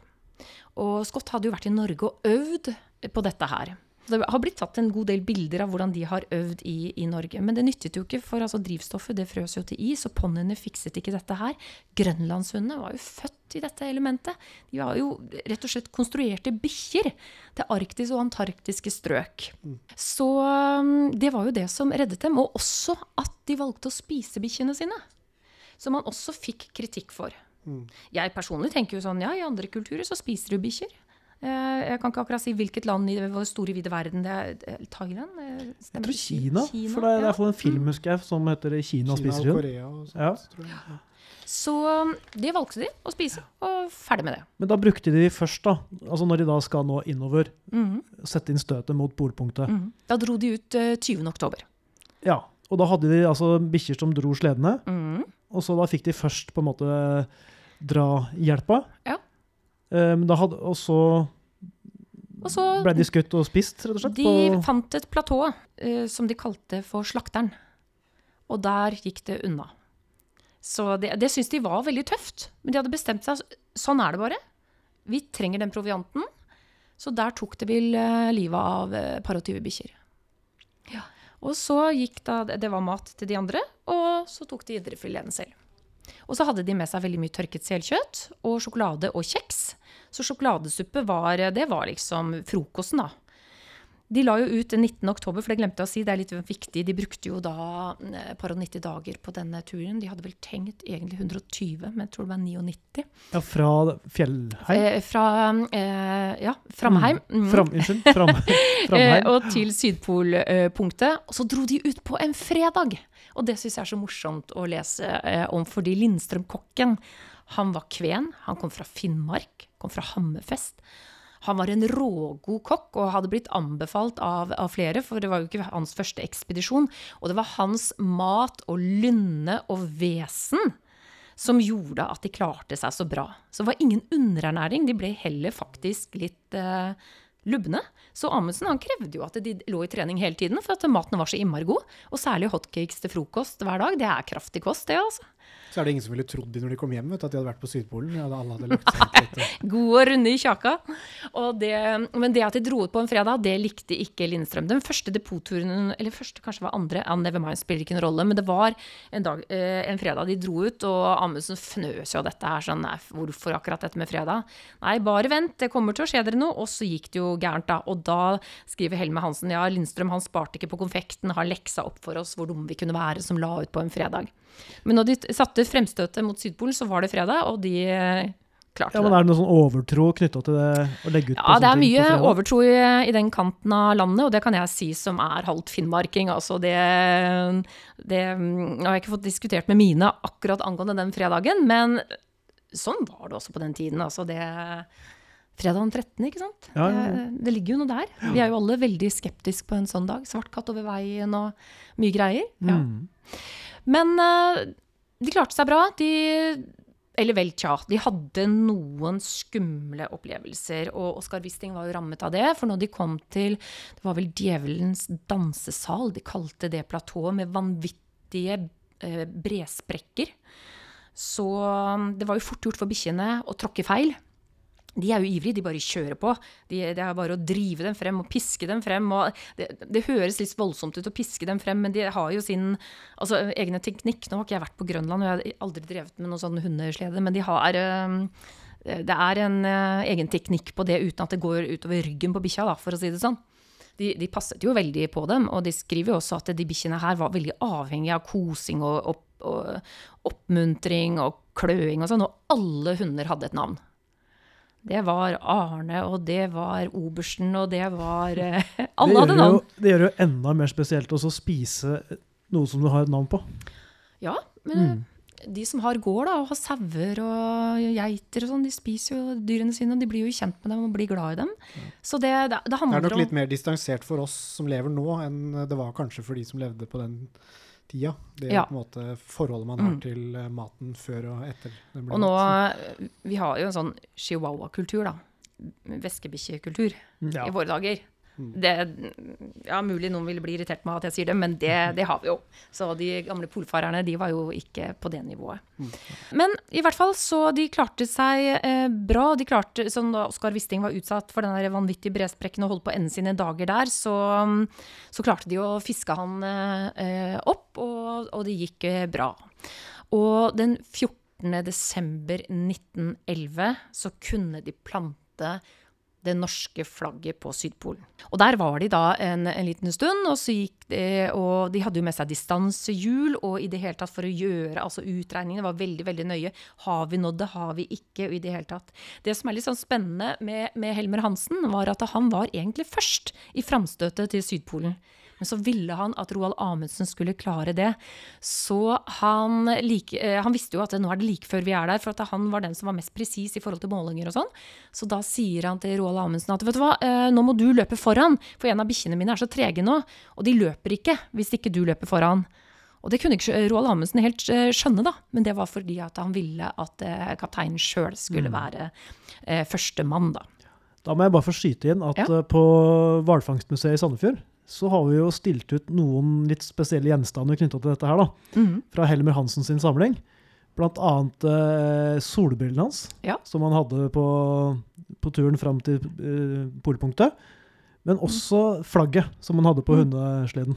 Og Scott hadde jo vært i Norge og øvd på dette her. Det har blitt tatt en god del bilder av hvordan de har øvd i, i Norge. Men det nyttet jo ikke, for altså, drivstoffet det frøs jo til is, og ponniene fikset ikke dette her. Grønlandshundene var jo født i dette elementet. De var jo rett og slett konstruerte bikkjer til Arktis og antarktiske strøk. Så um, det var jo det som reddet dem. Og også at de valgte å spise bikkjene sine. Som man også fikk kritikk for. Jeg personlig tenker jo sånn, ja, i andre kulturer så spiser du bikkjer. Eh, Jeg kan ikke akkurat si hvilket land i den store, vide verden det er. Eh, Thailand? Stemmer. Jeg tror Kina, Kina. for det er i ja. hvert fall en film husker jeg, som heter 'Kina, Kina spiser hund'. Korea og sånt, Ja. Ja. Så um, det valgte de å spise, og ferdig med det. Men da brukte de først, da, altså når de da skal nå innover, Mhm, sette inn støtet mot polpunktet. mhm. Da dro de ut uh, 20. oktober. Ja, og da hadde de altså bikkjer som dro sledene, Mhm. og så da fikk de først på en måte dra hjelpa. Ja. Um, da hadde, og så Og så ble de skutt og spist, rett og slett. De på, fant et platå uh, som de kalte for Slakteren. Og der gikk det unna. Så det, det syntes de var veldig tøft. Men de hadde bestemt seg. Sånn er det bare. Vi trenger den provianten. Så der tok det vel uh, livet av uh, par og tyve bikkjer. Ja. Og så gikk da Det var mat til de andre, og så tok de indrefileten selv. Og så hadde de med seg veldig mye tørket selkjøtt og sjokolade og kjeks. Så sjokoladesuppe var, det var liksom frokosten, da. De la jo ut den 19. oktober, for det glemte jeg å si, det er litt viktig. De brukte jo da eh, et par og 90 dager på denne turen. De hadde vel tenkt egentlig 120, men jeg tror det var 99. ja, fra Fjellheim. Eh, fra eh, ja, Framheim. Mm. Fram, unnskyld. Fram, Eh, Framheim. og til Sydpolpunktet. Og så dro de ut på en fredag. Og det syns jeg er så morsomt å lese eh, om, fordi Lindstrøm-kokken, han var kven. Han kom fra Finnmark, kom fra Hammerfest. Han var en rågod kokk og hadde blitt anbefalt av, av flere, for det var jo ikke hans første ekspedisjon. Og det var hans mat og lynne og vesen som gjorde at de klarte seg så bra. Så det var ingen underernæring, de ble heller faktisk litt eh, lubne. Så Amundsen han krevde jo at de lå i trening hele tiden, for at maten var så innmari god. Og særlig hotcakes til frokost hver dag. Det er kraftig kost, det, altså. Så er det ingen som ville trodd de når de kom hjem, vet, du, at de hadde vært på Sydpolen. Ja, alle hadde lagt seg til dette. God og runde i kjaka. Og det, men det at de dro ut på en fredag, det likte ikke Lindstrøm. Den første depotturen, eller første kanskje var andre, ja, Nevermind spiller ikke noen rolle, men det var en, dag, eh, en fredag de dro ut, og Amundsen fnøs jo av dette her. sånn, nei, Hvorfor akkurat dette med fredag? Nei, bare vent, det kommer til å skje dere noe. Og så gikk det jo gærent, da. Og da skriver Helme Hansen ja, Lindstrøm han sparte ikke på konfekten, har leksa opp for oss hvor dumme vi kunne være som la ut på en fredag. Men når de satte fremstøtet mot Sydpolen, så var det fredag, og de klarte det. Ja, men Er det noe sånn overtro knytta til det å legge ut på Ja, det er mye overtro i, i den kanten av landet, og det kan jeg si som er halvt finnmarking. Altså det, det jeg har jeg ikke fått diskutert med mine akkurat angående den fredagen, men sånn var det også på den tiden. Altså det Fredag den 13., ikke sant? Ja, ja, ja. Det, det ligger jo noe der. Vi er jo alle veldig skeptiske på en sånn dag. Svart katt over veien og mye greier. Ja. Mm. Men eh, de klarte seg bra. De Eller vel, tja. De hadde noen skumle opplevelser, og Oskar Wisting var jo rammet av det. For når de kom til Det var vel Djevelens dansesal, de kalte det platået, med vanvittige eh, bresprekker. Så um, det var jo fort gjort for bikkjene å tråkke feil. De er jo ivrige, de bare kjører på. De, det er bare å drive dem frem og piske dem frem. Det, det høres litt voldsomt ut å piske dem frem, men de har jo sin altså, egne teknikk. Nå har ikke jeg vært på Grønland, og jeg har aldri drevet med noen sånn hundeslede, men de har det er en øh, egen teknikk på det uten at det går utover ryggen på bikkja, for å si det sånn. de, de passet jo veldig på dem. Og de skriver jo også at de bikkjene her var veldig avhengige av kosing og, og, og oppmuntring og kløing og sånn. Og alle hunder hadde et navn. Det var Arne, og det var obersten, og det var eh, Alle hadde navn. det gjør det jo enda mer spesielt også å spise noe som du har et navn på. Ja, men de som har gård da, og har sauer og geiter og sånn, de spiser jo dyrene sine, og de blir jo kjent med dem og blir glad i dem. Så det, det, det Det er nok litt mer distansert for oss som lever nå, enn det var kanskje for de som levde på den tida. Det er Ja. på en måte forholdet man har Mm. til eh, maten før og etter. den blir Og nå, mat. vi har jo en sånn chihuahua-kultur, da. Veskebikkjekultur Ja. i våre dager. Mm. Det, ja, mulig noen vil bli irritert med at jeg sier det, men det, det har vi jo. Så de gamle polfarerne, de var jo ikke på det nivået. Men i hvert fall så de klarte seg eh, bra. De klarte, sånn da Oskar Wisting var utsatt for den vanvittige bresprekken og holdt på å ende sine dager der, så, så klarte de å fiske han eh, opp, og, og det gikk eh, bra. Og den 14. desember 1911 så kunne de plante det norske flagget på Sydpolen. Og der var de da en, en liten stund, og, det, og de hadde jo med seg distansehjul, og i det hele tatt for å gjøre altså utregningene var veldig veldig nøye. Har vi nådd det, har vi ikke, og i det hele tatt. Det som er litt sånn spennende med, med Helmer Hansen, var at han var egentlig først i framstøtet til Sydpolen. Men så ville han at Roald Amundsen skulle klare det. Så han, like, eh, han visste jo at nå er det like før vi er der, for at han var den som var mest presis i forhold til målinger og sånn. Så da sier han til Roald Amundsen at vet du hva, eh, nå må du løpe foran, for en av bikkjene mine er så trege nå, og de løper ikke hvis ikke du løper foran. Og det kunne ikke Roald Amundsen helt eh, skjønne, da, men det var fordi at han ville at kapteinen sjøl skulle være eh, førstemann, da. Da må jeg bare få skyte inn at Ja. på Hvalfangstmuseet i Sandefjord så har vi jo stilt ut noen litt spesielle gjenstander knytta til dette her, da. Mhm. Fra Helmer Hansen sin samling. Blant annet eh, solbrillene hans, Ja. som han hadde på, på turen fram til eh, polpunktet. Men også flagget som han hadde på Mm. hundesleden.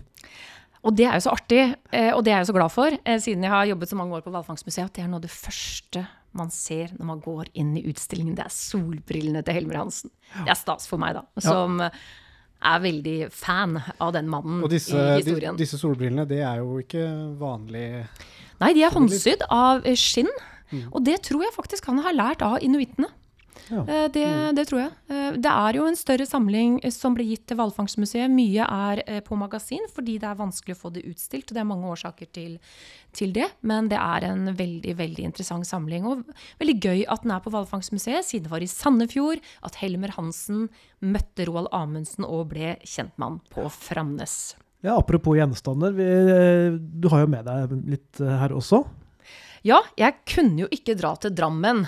Og det er jo så artig, eh, og det er jeg så glad for, eh, siden jeg har jobbet så mange år på Hvalfangstmuseet, at det er noe av det første man ser når man går inn i utstillingen. Det er solbrillene til Helmer Hansen. Det er stas for meg, da, som eh, er veldig fan av den mannen Og disse, i de, historien. disse solbrillene, det er jo ikke vanlig Nei, de er håndsydd av skinn, Mm. og det tror jeg faktisk han har lært av inuittene. Ja. Eh, Det, det tror jeg. Eh, Det er jo en større samling eh, som ble gitt til Hvalfangstmuseet. Mye er på magasin fordi det er vanskelig å få det utstilt. og Det er mange årsaker til, til det, men det er en veldig veldig interessant samling. Og veldig gøy at den er på Hvalfangstmuseet, siden det var i Sandefjord at Helmer Hansen møtte Roald Amundsen og ble kjentmann på Framnes. Ja, apropos gjenstander, vi, du har jo med deg litt her også. Ja, jeg kunne jo ikke dra til Drammen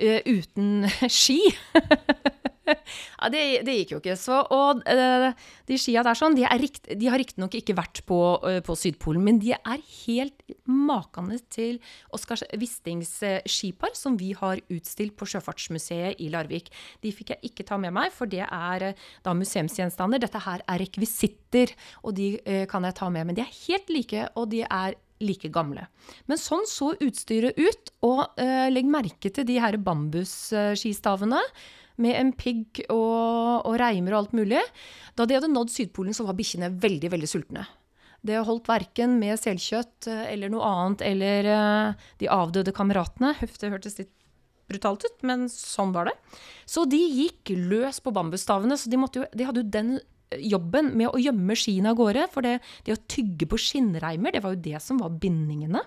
eh, uten ski. ja, det, det gikk jo ikke. Så, og uh, de skia der sånn, de, rikt, de har riktignok ikke vært på, uh, på Sydpolen, men de er helt makende til Oskar Wistings skipar, som vi har utstilt på Sjøfartsmuseet i Larvik. De fikk jeg ikke ta med meg, for det er da museumsgjenstander. Dette her er rekvisitter, og de kan jeg ta med. Men de er helt like, og de er like gamle. Men sånn så utstyret ut, og eh, legg merke til de her bambusskistavene med en pigg og, og reimer og alt mulig. Da de hadde nådd Sydpolen, så var bikkjene veldig, veldig sultne. Det holdt verken med selkjøtt eh, eller noe annet, eller eh, de avdøde kameratene. Huff, det hørtes litt brutalt ut, men sånn var det. Så de gikk løs på bambusstavene, så de, jo, de hadde jo den jobben med å gjemme skiene av gårde. For det, det å tygge på skinnreimer, det var jo det som var bindingene.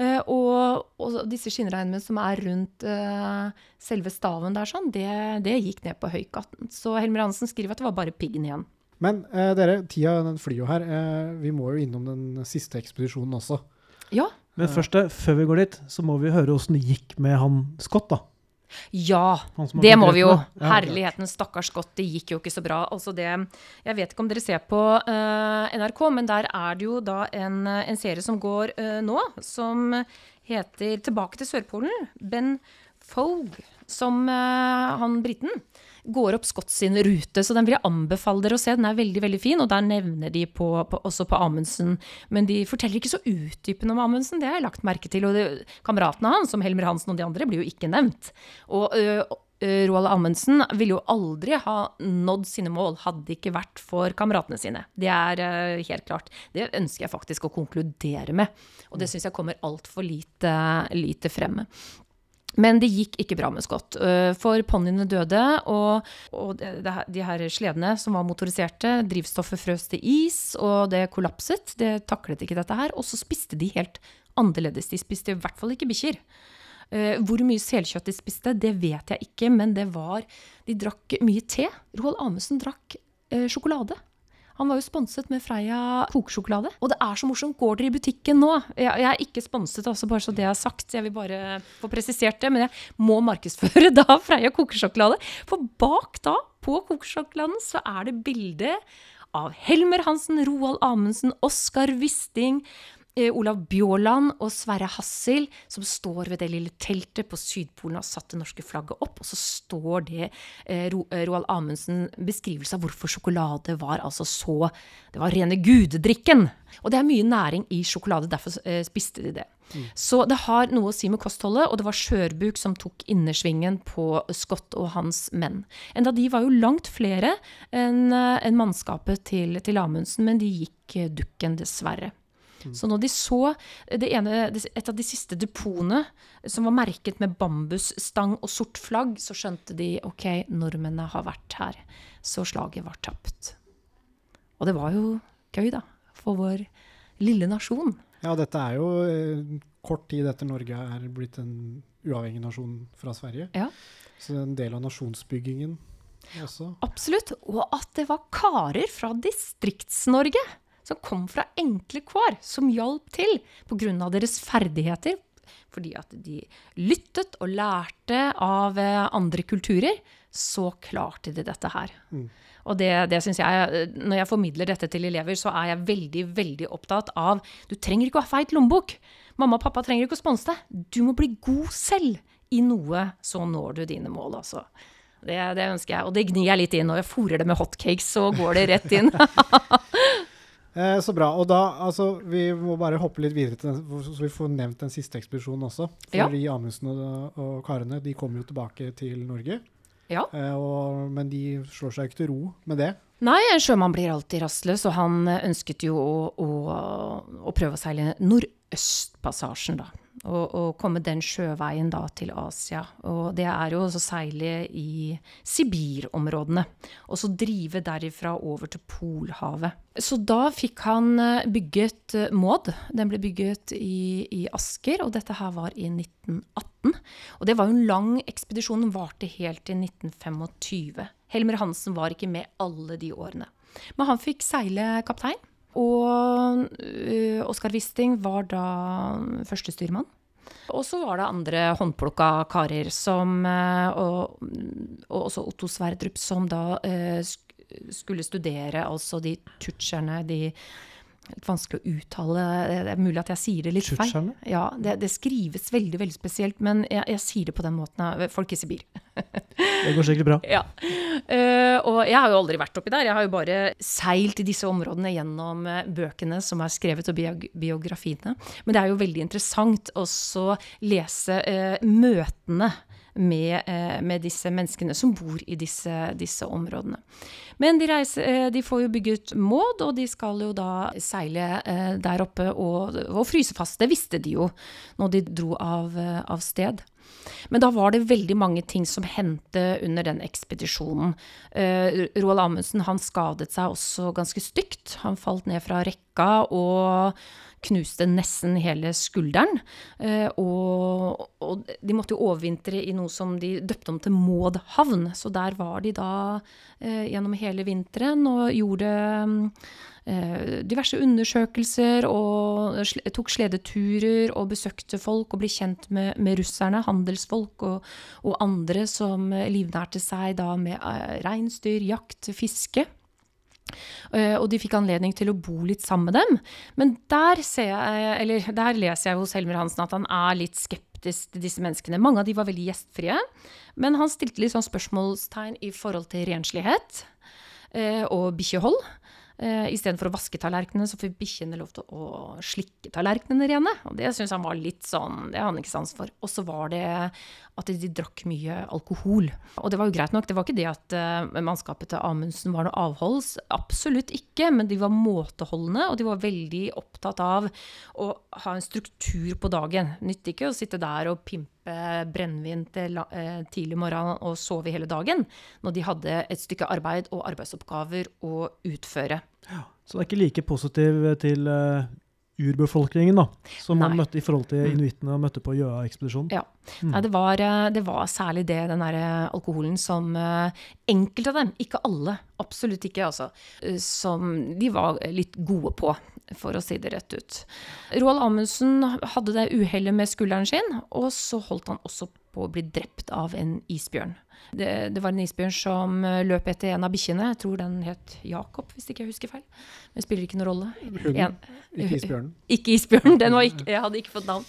Uh, og, og disse skinnreimene som er rundt uh, selve staven der, sånn, det, det gikk ned på høykatten. Så Helmer Hansen skriver at det var bare piggen igjen. Men uh, dere, tida den flyr jo her. Vi må jo innom den siste ekspedisjonen også. Ja, Men først, før vi går dit, så må vi høre åssen det gikk med han Scott, da. Ja det må vi jo. Herligheten, stakkars godt, det gikk jo ikke så bra. Altså det, jeg vet ikke om dere ser på uh, NRK, men der er det jo da en, en serie som går uh, nå, som heter 'Tilbake til Sørpolen'. Ben Fogg, som uh, han briten. Går opp Scott sin rute, så den vil jeg anbefale dere å se. Den er veldig veldig fin, og der nevner de på, på, også på Amundsen. Men de forteller ikke så utdypende om Amundsen, det har jeg lagt merke til. Og kameratene hans, som Helmer Hansen og de andre, blir jo ikke nevnt. Og øh, Roald Amundsen ville jo aldri ha nådd sine mål hadde det ikke vært for kameratene sine. Det er uh, helt klart. Det ønsker jeg faktisk å konkludere med. Og det syns jeg kommer altfor lite, lite frem. Men det gikk ikke bra med Scott. For ponniene døde, og, og de, de her sledene som var motoriserte, drivstoffet frøs til is, og det kollapset. Det taklet ikke dette her. Og så spiste de helt annerledes. De spiste i hvert fall ikke bikkjer. Hvor mye selkjøtt de spiste, det vet jeg ikke, men det var De drakk mye te. Roald Amundsen drakk sjokolade. Han var jo sponset med Freia kokesjokolade. Og det er så morsomt. Går dere i butikken nå Jeg, jeg er ikke sponset, altså bare så det er sagt. Jeg vil bare få presisert det. Men jeg må markedsføre da Freia kokesjokolade. For bak da, på kokesjokoladen, så er det bilde av Helmer Hansen, Roald Amundsen, Oskar Wisting, Olav Bjaaland og Sverre Hassel som står ved det lille teltet på Sydpolen og har satt det norske flagget opp. Og så står det eh, Roald Amundsen beskrivelse av hvorfor sjokolade var altså så Det var rene gudedrikken! Og det er mye næring i sjokolade, derfor eh, spiste de det. Mm. Så det har noe å si med kostholdet, og det var skjørbuk som tok innersvingen på Scott og hans menn. Enda de var jo langt flere enn en mannskapet til, til Amundsen, men de gikk dukken, dessverre. Mm. Så når de så ene, et av de siste depotene som var merket med bambusstang og sort flagg, så skjønte de ok, nordmennene har vært her. Så slaget var tapt. Og det var jo gøy, da. For vår lille nasjon. Ja, dette er jo eh, kort tid etter Norge er blitt en uavhengig nasjon fra Sverige. Ja. Så det er en del av nasjonsbyggingen også. Absolutt. Og at det var karer fra Distrikts-Norge som kom fra enkle kår, som hjalp til pga. deres ferdigheter. Fordi at de lyttet og lærte av eh, andre kulturer, så klarte de dette her. Mm. Og det, det syns jeg Når jeg formidler dette til elever, så er jeg veldig, veldig opptatt av Du trenger ikke å ha feit lommebok. Mamma og pappa trenger ikke å sponse deg. Du må bli god selv i noe, så når du dine mål, altså. Det, det ønsker jeg. Og det gnir jeg litt inn. Når jeg fòrer det med hotcakes, så går det rett inn. Eh, så bra. Og da, altså, vi må bare hoppe litt videre til den, så vi får nevnt den siste ekspedisjonen også. For ja. Amundsen og, og, karene de kommer jo tilbake til Norge. Ja. Eh, og, men de slår seg ikke til ro med det. Nei, en sjømann blir alltid rastløs, og han ønsket jo å, å, å prøve å seile Nordøstpassasjen, da og, og, komme den sjøveien da til Asia. Og det er jo å seile i Sibir-områdene. Og så drive derifra over til Polhavet. Så da fikk han eh, bygget eh, Maud. Den ble bygget i, i, Asker, og dette her var i 1918. Og det var jo en lang ekspedisjon, den varte helt til 1925. Helmer Hansen var ikke med alle de årene. Men han fikk seile kaptein. Og uh, Oskar Wisting var da førstestyrmann. Og så var det andre håndplukka karer som uh, og, og, også Otto Sverdrup, som da uh, skulle studere altså de tutsjerne, de litt vanskelig å uttale. Det er mulig at jeg sier det litt feil. Ja, det, det, skrives veldig veldig spesielt, men jeg, jeg, sier det på den måten. Folk i Sibir. det går sikkert bra. Ja. Uh, og jeg har jo aldri vært oppi der. Jeg har jo bare seilt i disse områdene gjennom uh, bøkene som er skrevet, og biografiene. Men det er jo veldig interessant også lese uh, møtene med, eh, med, disse menneskene som bor i disse, disse områdene. Men de, reiser, eh, de, får jo bygget Maud, og de skal jo da seile eh, der oppe og, og fryse fast. Det visste de jo når de dro av, av sted. Men da var det veldig mange ting som hendte under den ekspedisjonen. Uh, Roald Amundsen han skadet seg også ganske stygt. Han falt ned fra rekka og knuste nesten hele skulderen. Eh, og, og, de måtte jo overvintre i noe som de døpte om til Maud-havn. Så der var de da eh, gjennom hele vinteren og gjorde eh, diverse undersøkelser og tok sledeturer og besøkte folk og ble kjent med, med russerne, handelsfolk og, og, andre som livnærte seg da med reinsdyr, jakt, fiske. Eh, og de fikk anledning til å bo litt sammen med dem. Men der, jeg, der leser jeg hos Helmer Hansen at han er litt skeptisk til disse menneskene. Mange av de var veldig gjestfrie. Men han stilte litt sånn spørsmålstegn i forhold til renslighet eh, og bikkjehold. Uh, Istedenfor å vaske tallerkenene, så får bikkjene lov til å slikke tallerkenene rene. Og det syns han var litt sånn Det har han ikke sans for. Og så var det at de drakk mye alkohol. Og det var jo greit nok. Det var ikke det at eh, mannskapet til Amundsen var noe avholds. Absolutt ikke. Men de var måteholdne, og de var veldig opptatt av å ha en struktur på dagen. Nytter ikke å sitte der og pimpe brennevin til uh, tidlig morgen og sove hele dagen, når de hadde et stykke arbeid og arbeidsoppgaver å utføre. Ja, så det er ikke like positiv til uh, urbefolkningen da, som Nei. man møtte i forhold til Mm. inuittene og møtte på Gjøa-ekspedisjonen. Ja. Mm. Nei, det, var, eh, det var særlig det, den der eh, alkoholen som eh, enkelte av dem, ikke alle, absolutt ikke, altså, som de var litt gode på, for å si det rett ut. Roald Amundsen hadde det uhellet med skulderen sin, og så holdt han også på å bli drept av en isbjørn. Det, det var en isbjørn som eh, løp etter en av bikkjene. Jeg tror den het Jakob, hvis ikke jeg husker feil. Men spiller ikke noen rolle. En, ikke isbjørnen. ikke isbjørnen. den var ikke, jeg hadde ikke fått navn.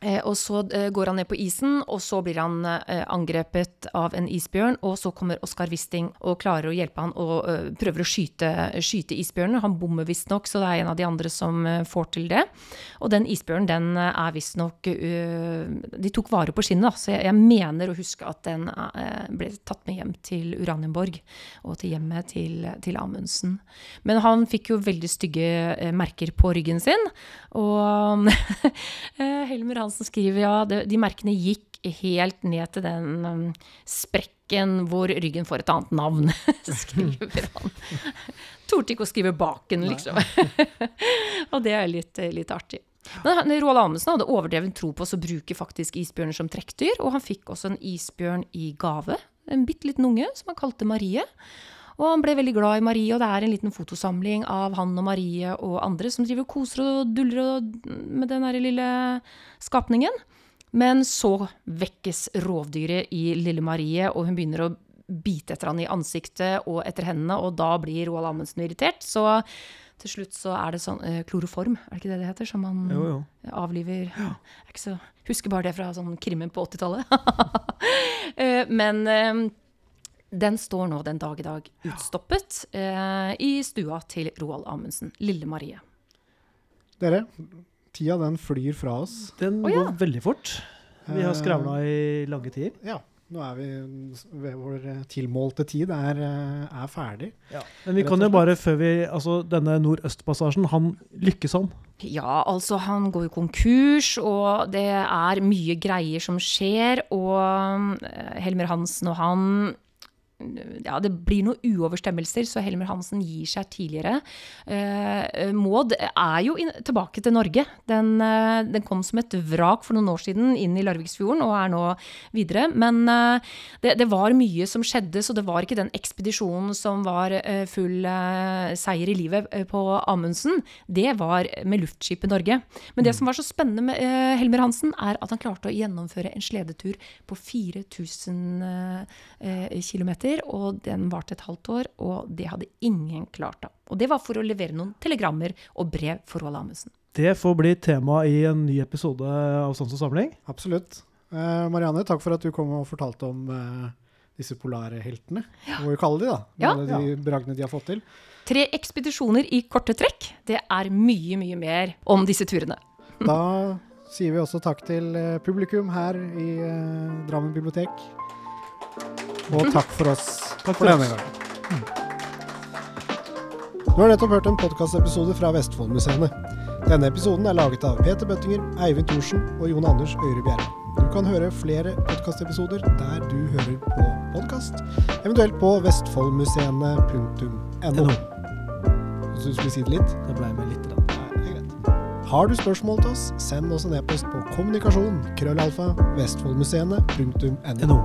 Eh, og så eh, går han ned på isen, og så blir han angrepet av en isbjørn. Og så kommer Oskar Wisting og klarer å hjelpe han og prøver å skyte, skyte isbjørnen. Han bommer visstnok, så det er en av de andre som får til det. Og den isbjørnen, den er visstnok De tok vare på skinnet, så jeg, jeg mener å huske at den eh, ble tatt med hjem til Uranienborg og til hjemmet til, til Amundsen. Men han fikk jo veldig stygge eh, merker på ryggen sin. Og eh, Helmer Hansen skriver ja, de merkene gikk helt ned til den um, sprekken hvor ryggen får et annet navn, skriver han. Torde ikke å skrive baken, liksom. og det er litt, litt artig. Men Roald Amundsen hadde overdreven tro på å bruke faktisk isbjørner som trekkdyr, og han fikk også en isbjørn i gave. En bitte liten unge som han kalte Marie. Og han ble veldig glad i Marie, og det er en liten fotosamling av han og Marie og andre som driver koser og duller med den lille skapningen. Men så vekkes rovdyret i lille Marie, og hun begynner å bite etter han i ansiktet og etter hendene, og da blir Roald Amundsen irritert. Så til slutt så er det sånn eh, kloroform, er det ikke det det heter? Som man Jo, jo. avliver er ikke så, Husker bare det fra sånn krimmen på 80-tallet. Eh, Men eh, den står nå den dag i dag utstoppet eh, i stua til Roald Amundsen. Lille Marie. Dere, tida den flyr fra oss. Den oh, ja. går veldig fort. Vi har skravla i lange tider. Ja, nå er vi ved vår eh, tilmålte tid er, eh, er ferdig. Men vi kan jo bare, før vi Altså, denne nordøstpassasjen, han lykkes han. Ja, altså han går jo konkurs, og det er mye greier som skjer. Og eh, Helmer Hansen og han ja, det blir noen uoverstemmelser, så Helmer Hansen gir seg tidligere. Eh, Maud er jo in, tilbake til Norge. Den, eh, den kom som et vrak for noen år siden inn i Larviksfjorden og er nå videre. Men eh, det, det var mye som skjedde, så det var ikke den ekspedisjonen som var eh, full eh, seier i livet eh, på Amundsen. Det var med luftskipet Norge. Men det som var så spennende med Helmer Hansen, er at han klarte å gjennomføre en sledetur på 4000 eh, km, og den varte et halvt år, og det hadde ingen klart da. Og det var for å levere noen telegrammer og brev for Roald Amundsen. Det får bli tema i en ny episode av Sans og samling. Absolutt. Eh, Marianne, takk for at du kom og fortalte om eh, disse polare heltene. Må vi kalle de, da. Med Ja. alle de bragdene de har fått til. Tre ekspedisjoner i korte trekk. Det er mye, mye mer om disse turene. Da sier vi også takk til eh, publikum her i eh, Drammen bibliotek. Og takk for oss Takk for for denne oss. gangen. Du har nettopp hørt en podkastepisode fra Vestfoldmuseene. Denne episoden er laget av Peter Bøttinger, Eivind Thorsen og Jon Anders Øyre Bjerre. Du kan høre flere podkastepisoder der du hører på podkast, eventuelt på vestfoldmuseene.no. NO. Så du skulle si det litt? Det ble med litt. Da. Nei, greit. Har du spørsmål til oss, send oss en e-post på kommunikasjon krøllalfa vestfoldmuseene.no. NO.